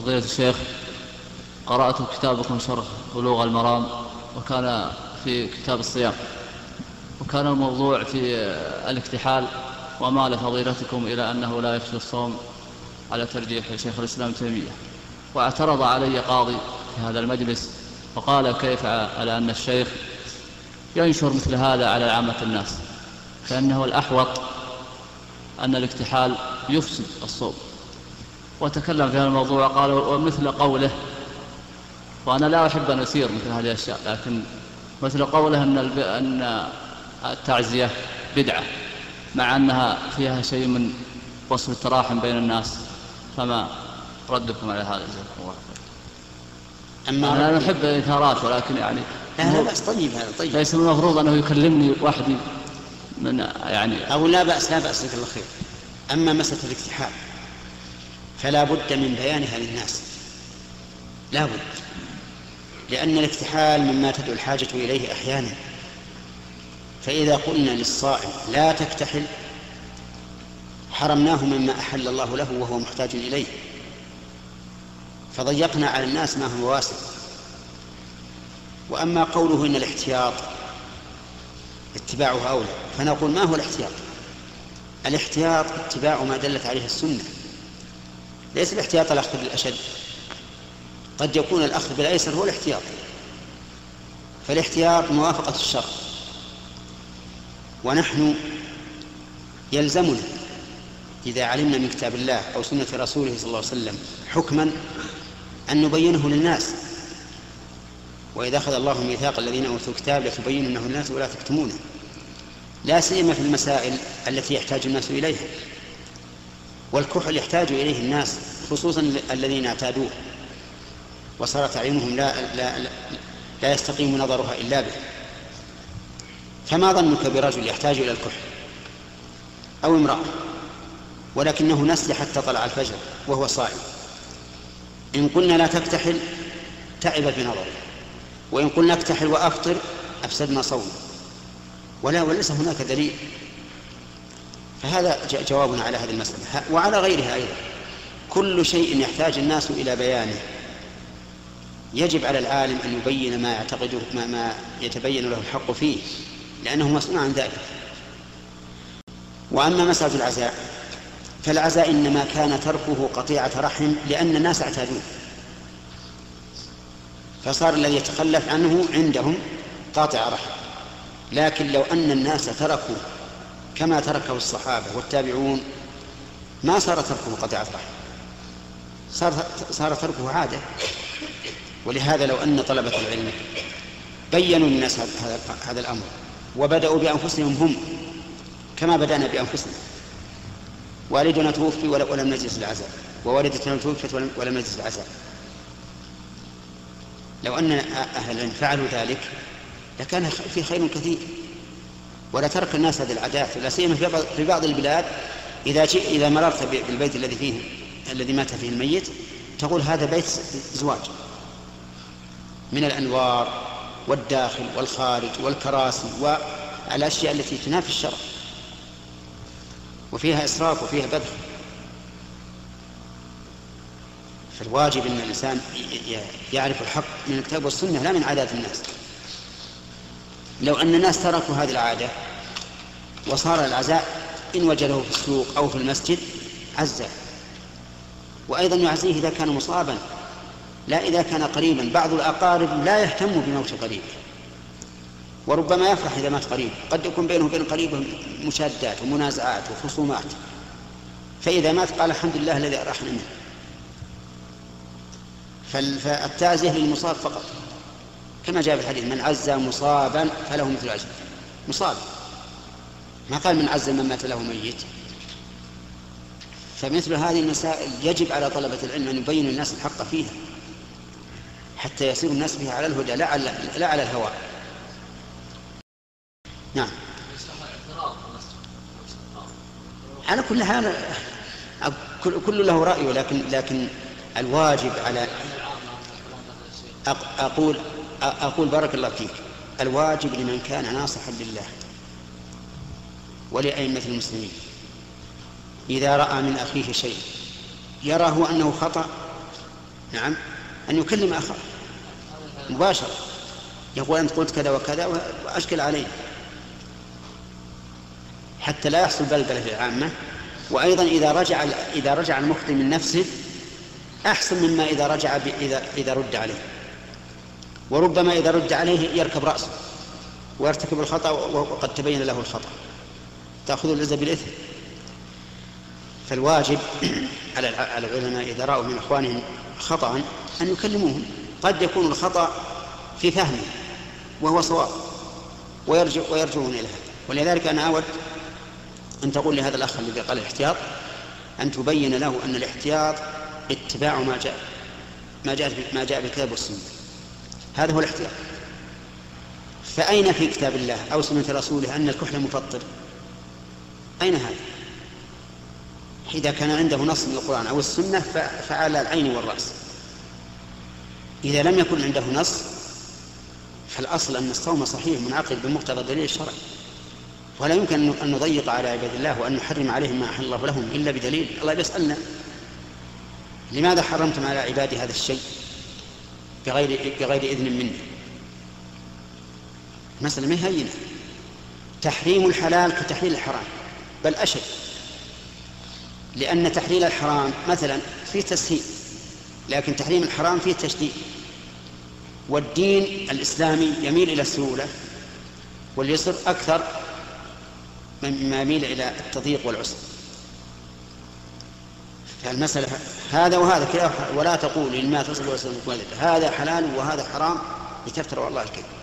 فضيلة الشيخ قرأت كتابكم شرح بلوغ المرام وكان في كتاب الصيام وكان الموضوع في الاكتحال ومال فضيلتكم إلى أنه لا يفسد الصوم على ترجيح شيخ الإسلام تيمية. واعترض علي قاضي في هذا المجلس وقال كيف على أن الشيخ ينشر مثل هذا على عامة الناس؟ كأنه الأحوط أن الاكتحال يفسد الصوم. وتكلم في هذا الموضوع وقال ومثل قوله وأنا لا أحب أن أسير مثل هذه الأشياء لكن مثل قوله أن أن التعزية بدعة مع أنها فيها شيء من وصف التراحم بين الناس فما ردكم على هذا؟ جزاكم الله خير. أما أنا أحب الإثارات ولكن يعني لا لا بأس طيب هذا طيب. ليس من المفروض أنه يكلمني وحدي من يعني أو لا بأس لا بأس لك الله خير. أما مسألة الاكتحال فلا بد من بيانها للناس. لا بد. لأن الاكتحال مما تدعو الحاجة إليه أحيانا. فإذا قلنا للصائم لا تكتحل حرمناه مما أحل الله له وهو محتاج إليه. فضيقنا على الناس ما هو واسع. وأما قوله إن الاحتياط اتباعه أولى. فنقول ما هو الاحتياط؟ الاحتياط اتباع ما دلت عليه السنة. ليس الاحتياط الأخذ بالأشد قد يكون الأخذ بالأيسر هو الاحتياط. فالاحتياط موافقة الشرع. ونحن يلزمنا إذا علمنا من كتاب الله أو سنة رسوله صلى الله عليه وسلم حكما أن نبينه للناس. وإذا أخذ الله ميثاق الذين أوتوا الكتاب لتبيننه للناس ولا تكتمونه. لا سيما في المسائل التي يحتاج الناس إليها. والكحل يحتاج إليه الناس خصوصا الذين اعتادوه. وصارت أعينهم لا, لا, لا, لا يستقيم نظرها إلا به. فما ظنك برجل يحتاج إلى الكحل؟ أو امرأة. ولكنه نسي حتى طلع الفجر وهو صائم. إن قلنا لا تكتحل تعب بنظره. وإن قلنا اكتحل وأفطر أفسدنا صومه. ولا وليس هناك دليل. فهذا جوابنا على هذه المسألة. وعلى غيرها أيضا. كل شيء يحتاج الناس إلى بيانه. يجب على العالم أن يبين ما يعتقده ما, ما يتبين له الحق فيه لأنه مسؤول عن ذلك. وأما مسألة العزاء فالعزاء إنما كان تركه قطيعة رحم لأن الناس اعتادوه. فصار الذي يتخلف عنه عندهم قاطع رحم. لكن لو أن الناس تركوا كما تركه الصحابة والتابعون ما صار تركه قطيعة رحم صار صار تركه عادة. ولهذا لو أن طلبة العلم بينوا للناس هذا هذا الأمر وبدأوا بأنفسهم هم كما بدأنا بأنفسنا. والدنا توفي ولم نجلس العزاء ووالدتنا توفت ولم نجلس العزاء. لو أن أهل العلم فعلوا ذلك لكان في خير كثير. ولا ترك الناس هذه العادات لا سيما في بعض البلاد إذا إذا مررت بالبيت الذي فيه الذي مات فيه الميت تقول هذا بيت زواج. من الأنوار والداخل والخارج والكراسي والأشياء التي تنافي الشرع. وفيها إسراف وفيها بذخ فالواجب أن الإنسان يعرف الحق من الكتاب والسنة لا من عادات الناس. لو أن الناس تركوا هذه العادة وصار العزاء إن وجده في السوق أو في المسجد عزى وأيضا يعزيه إذا كان مصابا لا إذا كان قريبا. بعض الأقارب لا يهتم بموت قريبه وربما يفرح إذا مات قريب. قد يكون بينه وبين قريبه مشادات ومنازعات وخصومات. فإذا مات قال الحمد لله الذي أراح منه فالتعزية للمصاب فقط. كما جاء في الحديث من عزى مصابا فله مثل أجر مصاب. ما قال من عزى من مات له ميت. فمثل هذه المسائل يجب على طلبة العلم أن يبينوا الناس الحق فيها حتى يصير الناس بها على الهدى لا على, لا على الهوى. نعم. على كل حال كل له رأي لكن لكن الواجب على أقول أقول بارك الله فيك. الواجب لمن كان ناصحا لله ولأئمة المسلمين. إذا رأى من أخيه شيء يراه أنه خطأ نعم أن يكلم أخاه مباشرة. يقول أنت قلت كذا وكذا وأشكل عليه. حتى لا يحصل بلبلة في العامة. وأيضا إذا رجع إذا رجع المخطئ من نفسه أحسن مما إذا رجع إذا إذا رد عليه. وربما إذا رد عليه يركب رأسه ويرتكب الخطأ وقد تبين له الخطأ. تأخذ العزة بالإثم. فالواجب على العلماء إذا رأوا من إخوانهم خطأ أن يكلموهم. قد يكون الخطأ في فهمه وهو صواب ويرجع ويرجعون إلى هذا. ولذلك أنا أود أن تقول لهذا الأخ الذي قال الاحتياط أن تبين له أن الاحتياط اتباع ما جاء ما جاء ما جاء بالكتاب والسنة. هذا هو الاحتياط. فأين في كتاب الله أو سنة رسوله أن الكحل مفطر؟ أين هذا؟ إذا كان عنده نص من القرآن أو السنة فعلى العين والرأس. إذا لم يكن عنده نص فالأصل أن الصوم صحيح منعقد بمقتضى الدليل الشرعي ولا يمكن أن نضيق على عباد الله وأن نحرم عليهم ما أحل الله لهم إلا بدليل. الله يسألنا. لماذا حرمتم على عبادي هذا الشيء؟ بغير بغير إذن مني مسألة ما هينة؟ تحريم الحلال كتحليل الحرام. بل أشد. لأن تحليل الحرام مثلا فيه تسهيل لكن تحريم الحرام فيه تشديد. والدين الإسلامي يميل إلى السهولة واليسر أكثر مما يميل إلى التضييق والعسر. فالمسألة هذا وهذا كلا ولا تقول لما تصل وسلم هذا حلال وهذا حرام لتفتروا الله الكذب.